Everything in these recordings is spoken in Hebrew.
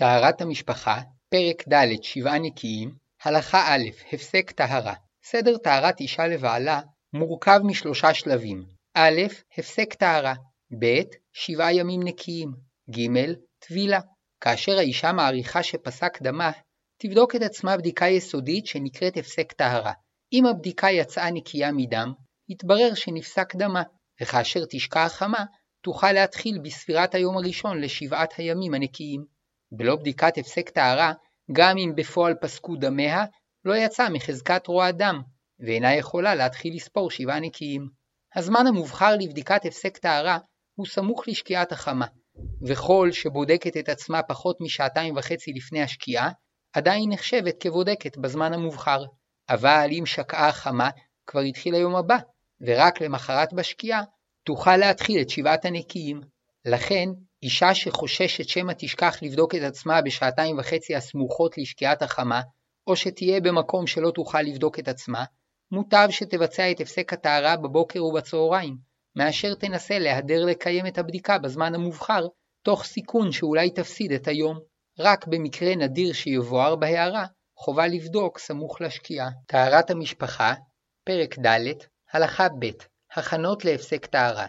טהרת המשפחה, פרק ד' שבעה נקיים, הלכה א' הפסק טהרה. סדר טהרת אישה לבעלה מורכב משלושה שלבים א', הפסק טהרה, ב', שבעה ימים נקיים, ג', טבילה. כאשר האישה מעריכה שפסק דמה, תבדוק את עצמה בדיקה יסודית שנקראת הפסק טהרה. אם הבדיקה יצאה נקייה מדם, יתברר שנפסק דמה, וכאשר תשקע החמה, תוכל להתחיל בספירת היום הראשון לשבעת הימים הנקיים. בלא בדיקת הפסק טהרה, גם אם בפועל פסקו דמיה, לא יצא מחזקת רוע דם, ואינה יכולה להתחיל לספור שבעה נקיים. הזמן המובחר לבדיקת הפסק טהרה הוא סמוך לשקיעת החמה, וכל שבודקת את עצמה פחות משעתיים וחצי לפני השקיעה, עדיין נחשבת כבודקת בזמן המובחר. אבל אם שקעה החמה, כבר התחיל היום הבא, ורק למחרת בשקיעה תוכל להתחיל את שבעת הנקיים. לכן, אישה שחוששת שמא תשכח לבדוק את עצמה בשעתיים וחצי הסמוכות לשקיעת החמה, או שתהיה במקום שלא תוכל לבדוק את עצמה, מוטב שתבצע את הפסק הטהרה בבוקר ובצהריים, מאשר תנסה להדר לקיים את הבדיקה בזמן המובחר, תוך סיכון שאולי תפסיד את היום. רק במקרה נדיר שיבואר בהערה, חובה לבדוק סמוך לשקיעה. טהרת המשפחה, פרק ד', הלכה ב', הכנות להפסק טהרה.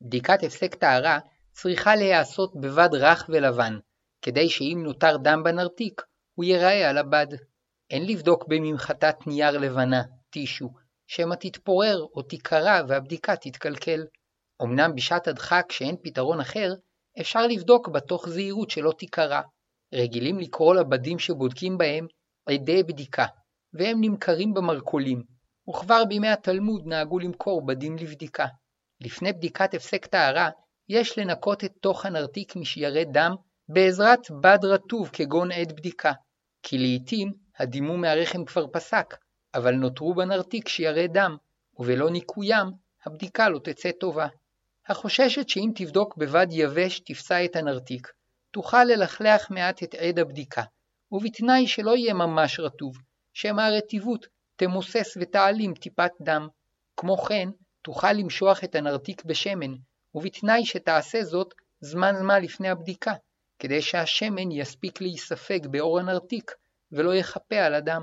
בדיקת הפסק טהרה צריכה להיעשות בבד רך ולבן, כדי שאם נותר דם בנרתיק, הוא ייראה על הבד. אין לבדוק בממחטת נייר לבנה, טישו, שמא תתפורר או תיקרע והבדיקה תתקלקל. אמנם בשעת הדחק שאין פתרון אחר, אפשר לבדוק בה תוך זהירות שלא תיקרע. רגילים לקרוא לבדים שבודקים בהם עדי בדיקה, והם נמכרים במרכולים, וכבר בימי התלמוד נהגו למכור בדים לבדיקה. לפני בדיקת הפסק טהרה, יש לנקות את תוך הנרתיק משיירי דם בעזרת בד רטוב כגון עד בדיקה, כי לעתים הדימום מהרחם כבר פסק, אבל נותרו בנרתיק שיירי דם, ובלא ניקוים, הבדיקה לא תצא טובה. החוששת שאם תבדוק בבד יבש תפסע את הנרתיק, תוכל ללכלח מעט את עד הבדיקה, ובתנאי שלא יהיה ממש רטוב, שמא הרטיבות תמוסס ותעלים טיפת דם. כמו כן, תוכל למשוח את הנרתיק בשמן, ובתנאי שתעשה זאת זמן מה לפני הבדיקה, כדי שהשמן יספיק להיספג באור הנרתיק, ולא יחפה על הדם.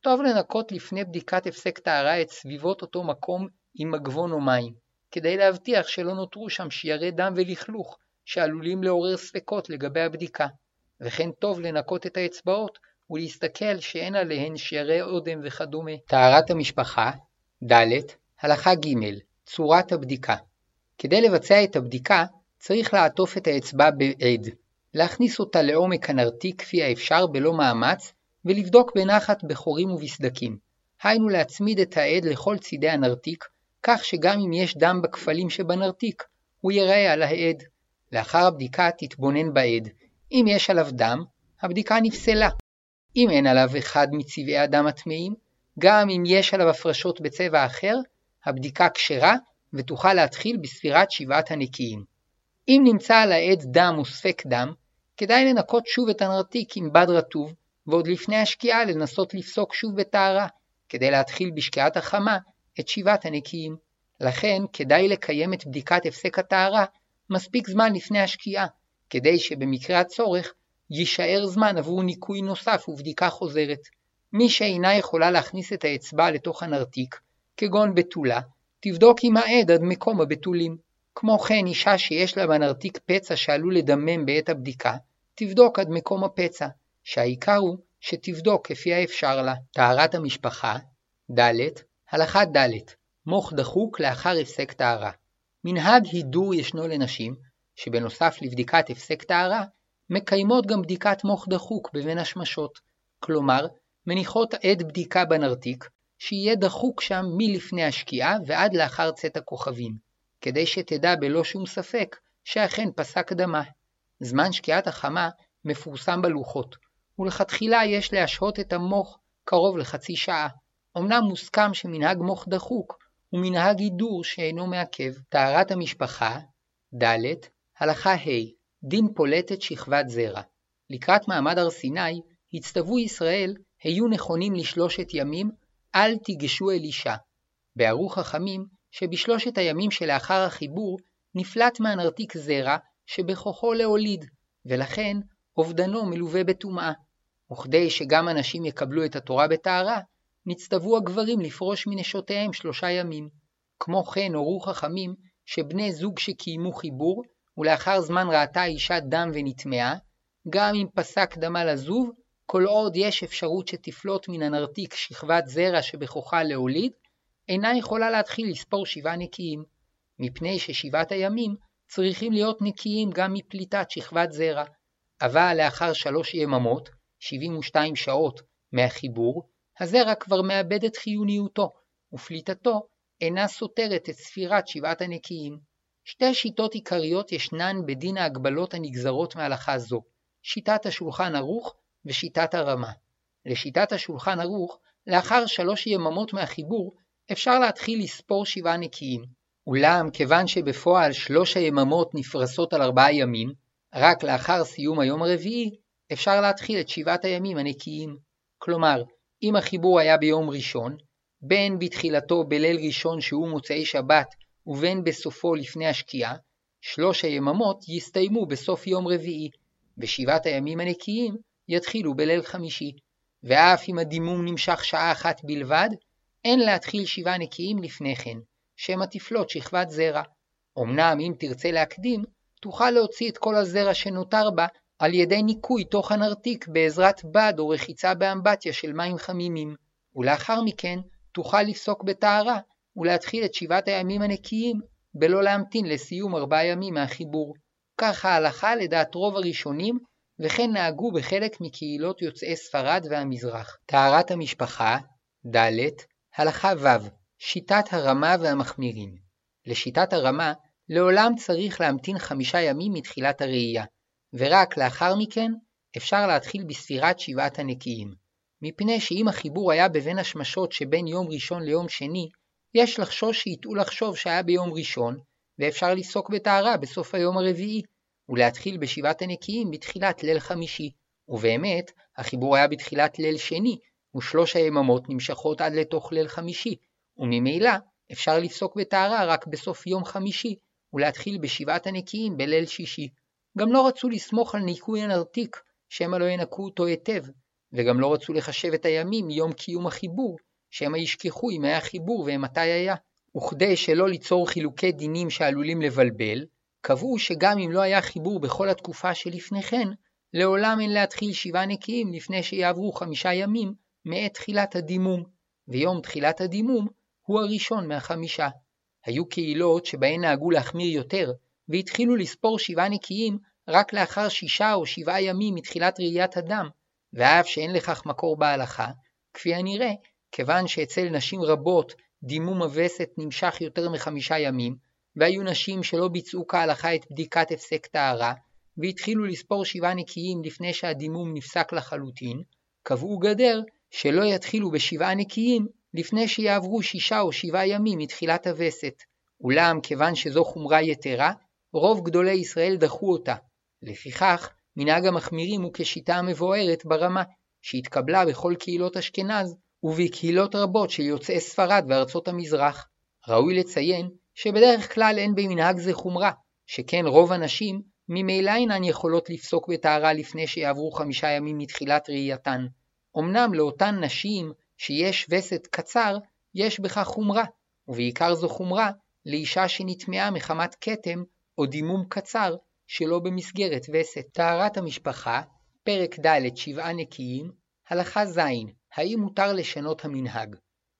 טוב לנקות לפני בדיקת הפסק טהרה את סביבות אותו מקום עם מגבון או מים, כדי להבטיח שלא נותרו שם שיירי דם ולכלוך, שעלולים לעורר ספקות לגבי הבדיקה. וכן טוב לנקות את האצבעות ולהסתכל שאין עליהן שיירי אודם וכדומה. טהרת המשפחה, ד. הלכה ג' צורת הבדיקה. כדי לבצע את הבדיקה צריך לעטוף את האצבע בעד, להכניס אותה לעומק הנרתיק כפי האפשר בלא מאמץ, ולבדוק בנחת בחורים ובסדקים. היינו להצמיד את העד לכל צידי הנרתיק, כך שגם אם יש דם בכפלים שבנרתיק, הוא ייראה על העד. לאחר הבדיקה תתבונן בעד. אם יש עליו דם, הבדיקה נפסלה. אם אין עליו אחד מצבעי הדם הטמאים, גם אם יש עליו הפרשות בצבע אחר, הבדיקה כשרה ותוכל להתחיל בספירת שבעת הנקיים. אם נמצא על העד דם או ספק דם, כדאי לנקות שוב את הנרתיק עם בד רטוב, ועוד לפני השקיעה לנסות לפסוק שוב בטהרה, כדי להתחיל בשקיעת החמה את שבעת הנקיים. לכן כדאי לקיים את בדיקת הפסק הטהרה מספיק זמן לפני השקיעה, כדי שבמקרה הצורך יישאר זמן עבור ניקוי נוסף ובדיקה חוזרת. מי שאינה יכולה להכניס את האצבע לתוך הנרתיק, כגון בתולה, תבדוק עם העד עד מקום הבתולים. כמו כן, אישה שיש לה בנרתיק פצע שעלול לדמם בעת הבדיקה, תבדוק עד מקום הפצע, שהעיקר הוא שתבדוק כפי האפשר לה. טהרת המשפחה, ד. הלכה ד. מוח דחוק לאחר הפסק טהרה. מנהג הידור ישנו לנשים, שבנוסף לבדיקת הפסק טהרה, מקיימות גם בדיקת מוח דחוק בבין השמשות, כלומר, מניחות עד בדיקה בנרתיק, שיהיה דחוק שם מלפני השקיעה ועד לאחר צאת הכוכבים, כדי שתדע בלא שום ספק שאכן פסק דמה. זמן שקיעת החמה מפורסם בלוחות, ולכתחילה יש להשהות את המוח קרוב לחצי שעה. אמנם מוסכם שמנהג מוח דחוק הוא מנהג הידור שאינו מעכב. טהרת המשפחה, ד. הלכה ה' דין פולטת שכבת זרע. לקראת מעמד הר סיני, הצטוו ישראל היו נכונים לשלושת ימים, אל תיגשו אל אישה. בערו חכמים שבשלושת הימים שלאחר החיבור נפלט מהנרתיק זרע שבכוחו להוליד, ולכן אובדנו מלווה בטומאה. וכדי שגם הנשים יקבלו את התורה בטהרה, נצטוו הגברים לפרוש מנשותיהם שלושה ימים. כמו כן הורו חכמים שבני זוג שקיימו חיבור, ולאחר זמן ראתה האישה דם ונטמעה, גם אם פסק דמה לזוב, כל עוד יש אפשרות שתפלוט מן הנרתיק שכבת זרע שבכוחה להוליד, אינה יכולה להתחיל לספור שבעה נקיים, מפני ששבעת הימים צריכים להיות נקיים גם מפליטת שכבת זרע. אבל לאחר שלוש יממות, 72 שעות, מהחיבור, הזרע כבר מאבד את חיוניותו, ופליטתו אינה סותרת את ספירת שבעת הנקיים. שתי שיטות עיקריות ישנן בדין ההגבלות הנגזרות מהלכה זו, שיטת השולחן ערוך ושיטת הרמה. לשיטת השולחן ערוך, לאחר שלוש יממות מהחיבור, אפשר להתחיל לספור שבעה נקיים. אולם כיוון שבפועל שלוש היממות נפרסות על ארבעה ימים, רק לאחר סיום היום הרביעי, אפשר להתחיל את שבעת הימים הנקיים. כלומר, אם החיבור היה ביום ראשון, בין בתחילתו בליל ראשון שהוא מוצאי שבת, ובין בסופו לפני השקיעה, שלוש היממות יסתיימו בסוף יום רביעי, ושבעת הימים הנקיים יתחילו בליל חמישי. ואף אם הדימום נמשך שעה אחת בלבד, אין להתחיל שבעה נקיים לפני כן, שמא תפלוט שכבת זרע. אמנם אם תרצה להקדים, תוכל להוציא את כל הזרע שנותר בה על ידי ניקוי תוך הנרתיק בעזרת בד או רחיצה באמבטיה של מים חמימים, ולאחר מכן תוכל לפסוק בטהרה ולהתחיל את שבעת הימים הנקיים בלא להמתין לסיום ארבעה ימים מהחיבור. כך ההלכה לדעת רוב הראשונים, וכן נהגו בחלק מקהילות יוצאי ספרד והמזרח. טהרת המשפחה, ד. הלכה ו' שיטת הרמה והמחמירים. לשיטת הרמה, לעולם צריך להמתין חמישה ימים מתחילת הראייה, ורק לאחר מכן אפשר להתחיל בספירת שבעת הנקיים. מפני שאם החיבור היה בבין השמשות שבין יום ראשון ליום שני, יש לחשוש שיטעו לחשוב שהיה ביום ראשון, ואפשר לפסוק בטהרה בסוף היום הרביעי, ולהתחיל בשבעת הנקיים בתחילת ליל חמישי. ובאמת, החיבור היה בתחילת ליל שני, ושלוש היממות נמשכות עד לתוך ליל חמישי, וממילא אפשר לפסוק בטהרה רק בסוף יום חמישי, ולהתחיל בשבעת הנקיים בליל שישי. גם לא רצו לסמוך על ניקוי הנרתיק, שמא לא ינקו אותו היטב, וגם לא רצו לחשב את הימים מיום קיום החיבור, שמא ישכחו אם היה חיבור ומתי היה. וכדי שלא ליצור חילוקי דינים שעלולים לבלבל, קבעו שגם אם לא היה חיבור בכל התקופה שלפני כן, לעולם אין להתחיל שבעה נקיים לפני שיעברו חמישה ימים מעת תחילת הדימום, ויום תחילת הדימום הוא הראשון מהחמישה. היו קהילות שבהן נהגו להחמיר יותר, והתחילו לספור שבעה נקיים רק לאחר שישה או שבעה ימים מתחילת ראיית הדם, ואף שאין לכך מקור בהלכה, כפי הנראה, כיוון שאצל נשים רבות דימום הווסת נמשך יותר מחמישה ימים, והיו נשים שלא ביצעו כהלכה את בדיקת הפסק טהרה, והתחילו לספור שבעה נקיים לפני שהדימום נפסק לחלוטין, קבעו גדר שלא יתחילו בשבעה נקיים לפני שיעברו שישה או שבעה ימים מתחילת הווסת. אולם כיוון שזו חומרה יתרה, רוב גדולי ישראל דחו אותה. לפיכך, מנהג המחמירים הוא כשיטה המבוארת ברמה, שהתקבלה בכל קהילות אשכנז, ובקהילות רבות של יוצאי ספרד וארצות המזרח. ראוי לציין שבדרך כלל אין במנהג זה חומרה, שכן רוב הנשים ממילא אינן יכולות לפסוק בטהרה לפני שיעברו חמישה ימים מתחילת ראייתן. אמנם לאותן נשים שיש וסת קצר, יש בכך חומרה, ובעיקר זו חומרה לאישה שנטמעה מחמת כתם או דימום קצר שלא במסגרת וסת. טהרת המשפחה, פרק ד' שבעה נקיים, הלכה ז' האם מותר לשנות המנהג?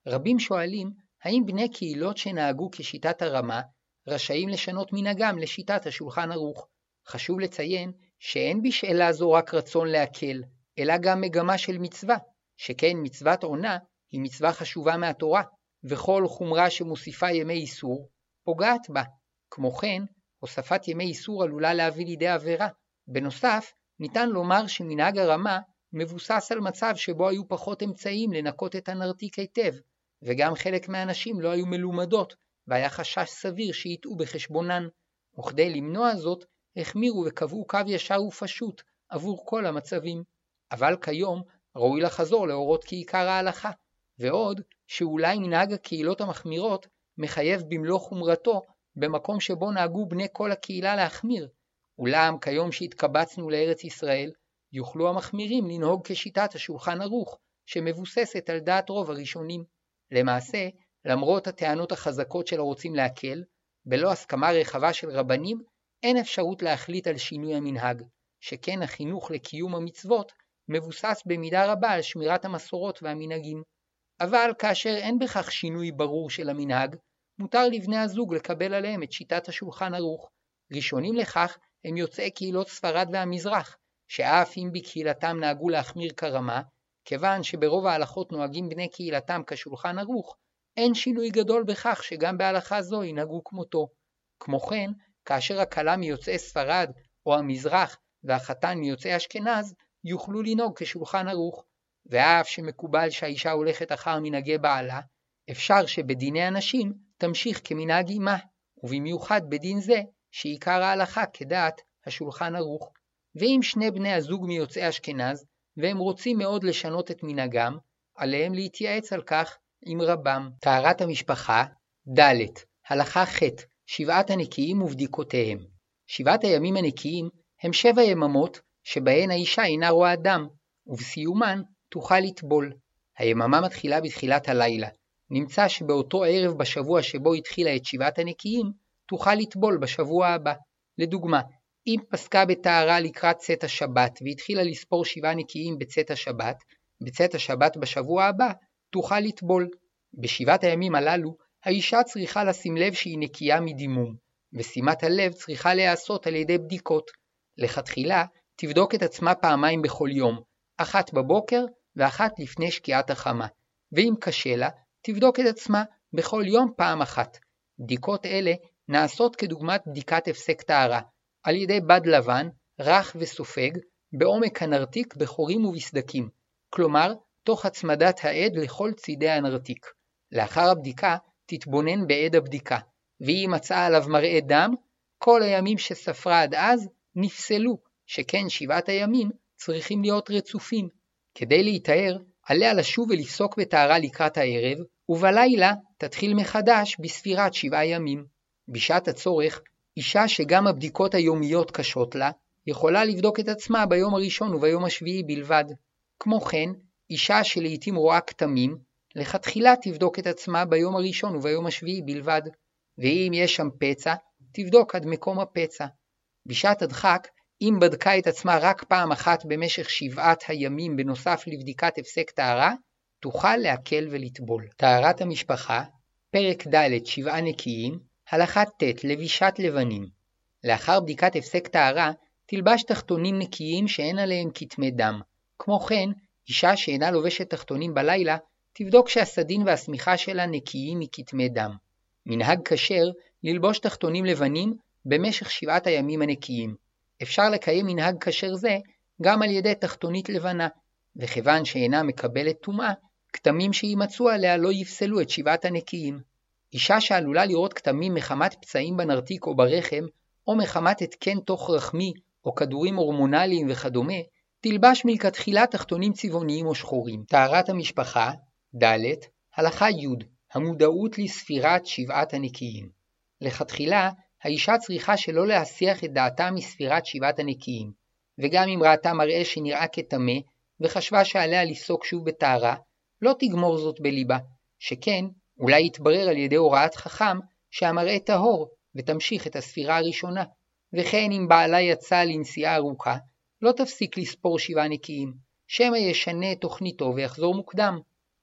רבים שואלים, האם בני קהילות שנהגו כשיטת הרמה, רשאים לשנות מנהגם לשיטת השולחן ערוך? חשוב לציין שאין בשאלה זו רק רצון להקל, אלא גם מגמה של מצווה, שכן מצוות עונה היא מצווה חשובה מהתורה, וכל חומרה שמוסיפה ימי איסור, פוגעת בה. כמו כן, הוספת ימי איסור עלולה להביא לידי עבירה. בנוסף, ניתן לומר שמנהג הרמה מבוסס על מצב שבו היו פחות אמצעים לנקות את הנרתיק היטב, וגם חלק מהנשים לא היו מלומדות, והיה חשש סביר שיטעו בחשבונן. וכדי למנוע זאת, החמירו וקבעו קו ישר ופשוט עבור כל המצבים. אבל כיום ראוי לחזור להורות כעיקר ההלכה, ועוד שאולי מנהג הקהילות המחמירות מחייב במלוא חומרתו במקום שבו נהגו בני כל הקהילה להחמיר. אולם כיום שהתקבצנו לארץ ישראל, יוכלו המחמירים לנהוג כשיטת השולחן ערוך, שמבוססת על דעת רוב הראשונים. למעשה, למרות הטענות החזקות של הרוצים להקל, בלא הסכמה רחבה של רבנים, אין אפשרות להחליט על שינוי המנהג, שכן החינוך לקיום המצוות מבוסס במידה רבה על שמירת המסורות והמנהגים. אבל כאשר אין בכך שינוי ברור של המנהג, מותר לבני הזוג לקבל עליהם את שיטת השולחן ערוך. ראשונים לכך הם יוצאי קהילות ספרד והמזרח, שאף אם בקהילתם נהגו להחמיר כרמה, כיוון שברוב ההלכות נוהגים בני קהילתם כשולחן ערוך, אין שינוי גדול בכך שגם בהלכה זו ינהגו כמותו. כמו כן, כאשר הכלה מיוצאי ספרד או המזרח והחתן מיוצאי אשכנז, יוכלו לנהוג כשולחן ערוך. ואף שמקובל שהאישה הולכת אחר מנהגי בעלה, אפשר שבדיני הנשים תמשיך כמנהג אמה, ובמיוחד בדין זה שעיקר ההלכה כדעת השולחן ערוך. ואם שני בני הזוג מיוצאי אשכנז, והם רוצים מאוד לשנות את מנהגם, עליהם להתייעץ על כך עם רבם. טהרת המשפחה, ד. הלכה ח' שבעת הנקיים ובדיקותיהם. שבעת הימים הנקיים הם שבע יממות שבהן האישה אינה רואה דם, ובסיומן תוכל לטבול. היממה מתחילה בתחילת הלילה. נמצא שבאותו ערב בשבוע שבו התחילה את שבעת הנקיים, תוכל לטבול בשבוע הבא. לדוגמה, אם פסקה בטהרה לקראת צאת השבת והתחילה לספור שבעה נקיים בצאת השבת, בצאת השבת בשבוע הבא, תוכל לטבול. בשבעת הימים הללו, האישה צריכה לשים לב שהיא נקייה מדימום, ושימת הלב צריכה להיעשות על ידי בדיקות. לכתחילה, תבדוק את עצמה פעמיים בכל יום, אחת בבוקר ואחת לפני שקיעת החמה, ואם קשה לה, תבדוק את עצמה בכל יום פעם אחת. בדיקות אלה נעשות כדוגמת בדיקת הפסק טהרה, על ידי בד לבן, רך וסופג, בעומק הנרתיק בחורים ובסדקים, כלומר, תוך הצמדת העד לכל צידי הנרתיק. לאחר הבדיקה, תתבונן בעד הבדיקה, ואם מצאה עליו מראה דם, כל הימים שספרה עד אז נפסלו, שכן שבעת הימים צריכים להיות רצופים. כדי להיטהר, עליה לשוב ולפסוק בטהרה לקראת הערב, ובלילה תתחיל מחדש בספירת שבעה ימים. בשעת הצורך, אישה שגם הבדיקות היומיות קשות לה, יכולה לבדוק את עצמה ביום הראשון וביום השביעי בלבד. כמו כן, אישה שלעיתים רואה כתמים, לכתחילה תבדוק את עצמה ביום הראשון וביום השביעי בלבד, ואם יש שם פצע, תבדוק עד מקום הפצע. בשעת הדחק, אם בדקה את עצמה רק פעם אחת במשך שבעת הימים בנוסף לבדיקת הפסק טהרה, תוכל להקל ולטבול. טהרת המשפחה, פרק ד' שבעה נקיים, הלכה ט' לבישת לבנים. לאחר בדיקת הפסק טהרה, תלבש תחתונים נקיים שאין עליהם כתמי דם. כמו כן, אישה שאינה לובשת תחתונים בלילה, תבדוק שהסדין והשמיכה שלה נקיים מכתמי דם. מנהג כשר ללבוש תחתונים לבנים במשך שבעת הימים הנקיים. אפשר לקיים מנהג כשר זה גם על ידי תחתונית לבנה, וכיוון שאינה מקבלת טומאה, כתמים שימצאו עליה לא יפסלו את שבעת הנקיים. אישה שעלולה לראות כתמים מחמת פצעים בנרתיק או ברחם, או מחמת התקן תוך רחמי, או כדורים הורמונליים וכדומה, תלבש מלכתחילה תחתונים צבעוניים או שחורים. טהרת המשפחה, ד. הלכה י' המודעות לספירת שבעת הנקיים. לכתחילה, האישה צריכה שלא להסיח את דעתה מספירת שבעת הנקיים, וגם אם ראתה מראה שנראה כטמא, וחשבה שעליה לפסוק שוב בטהרה, לא תגמור זאת בליבה, שכן אולי יתברר על ידי הוראת חכם שהמראה טהור, ותמשיך את הספירה הראשונה, וכן אם בעלה יצא לנסיעה ארוכה, לא תפסיק לספור שבעה נקיים, שמא ישנה את תוכניתו ויחזור מוקדם.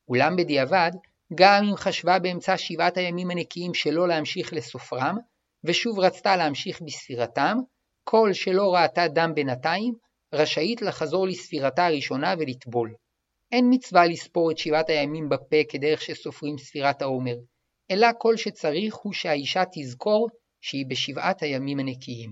אולם בדיעבד, גם אם חשבה באמצע שבעת הימים הנקיים שלא להמשיך לסופרם, ושוב רצתה להמשיך בספירתם, כל שלא ראתה דם בינתיים, רשאית לחזור לספירתה הראשונה ולטבול. אין מצווה לספור את שבעת הימים בפה כדרך שסופרים ספירת העומר, אלא כל שצריך הוא שהאישה תזכור שהיא בשבעת הימים הנקיים.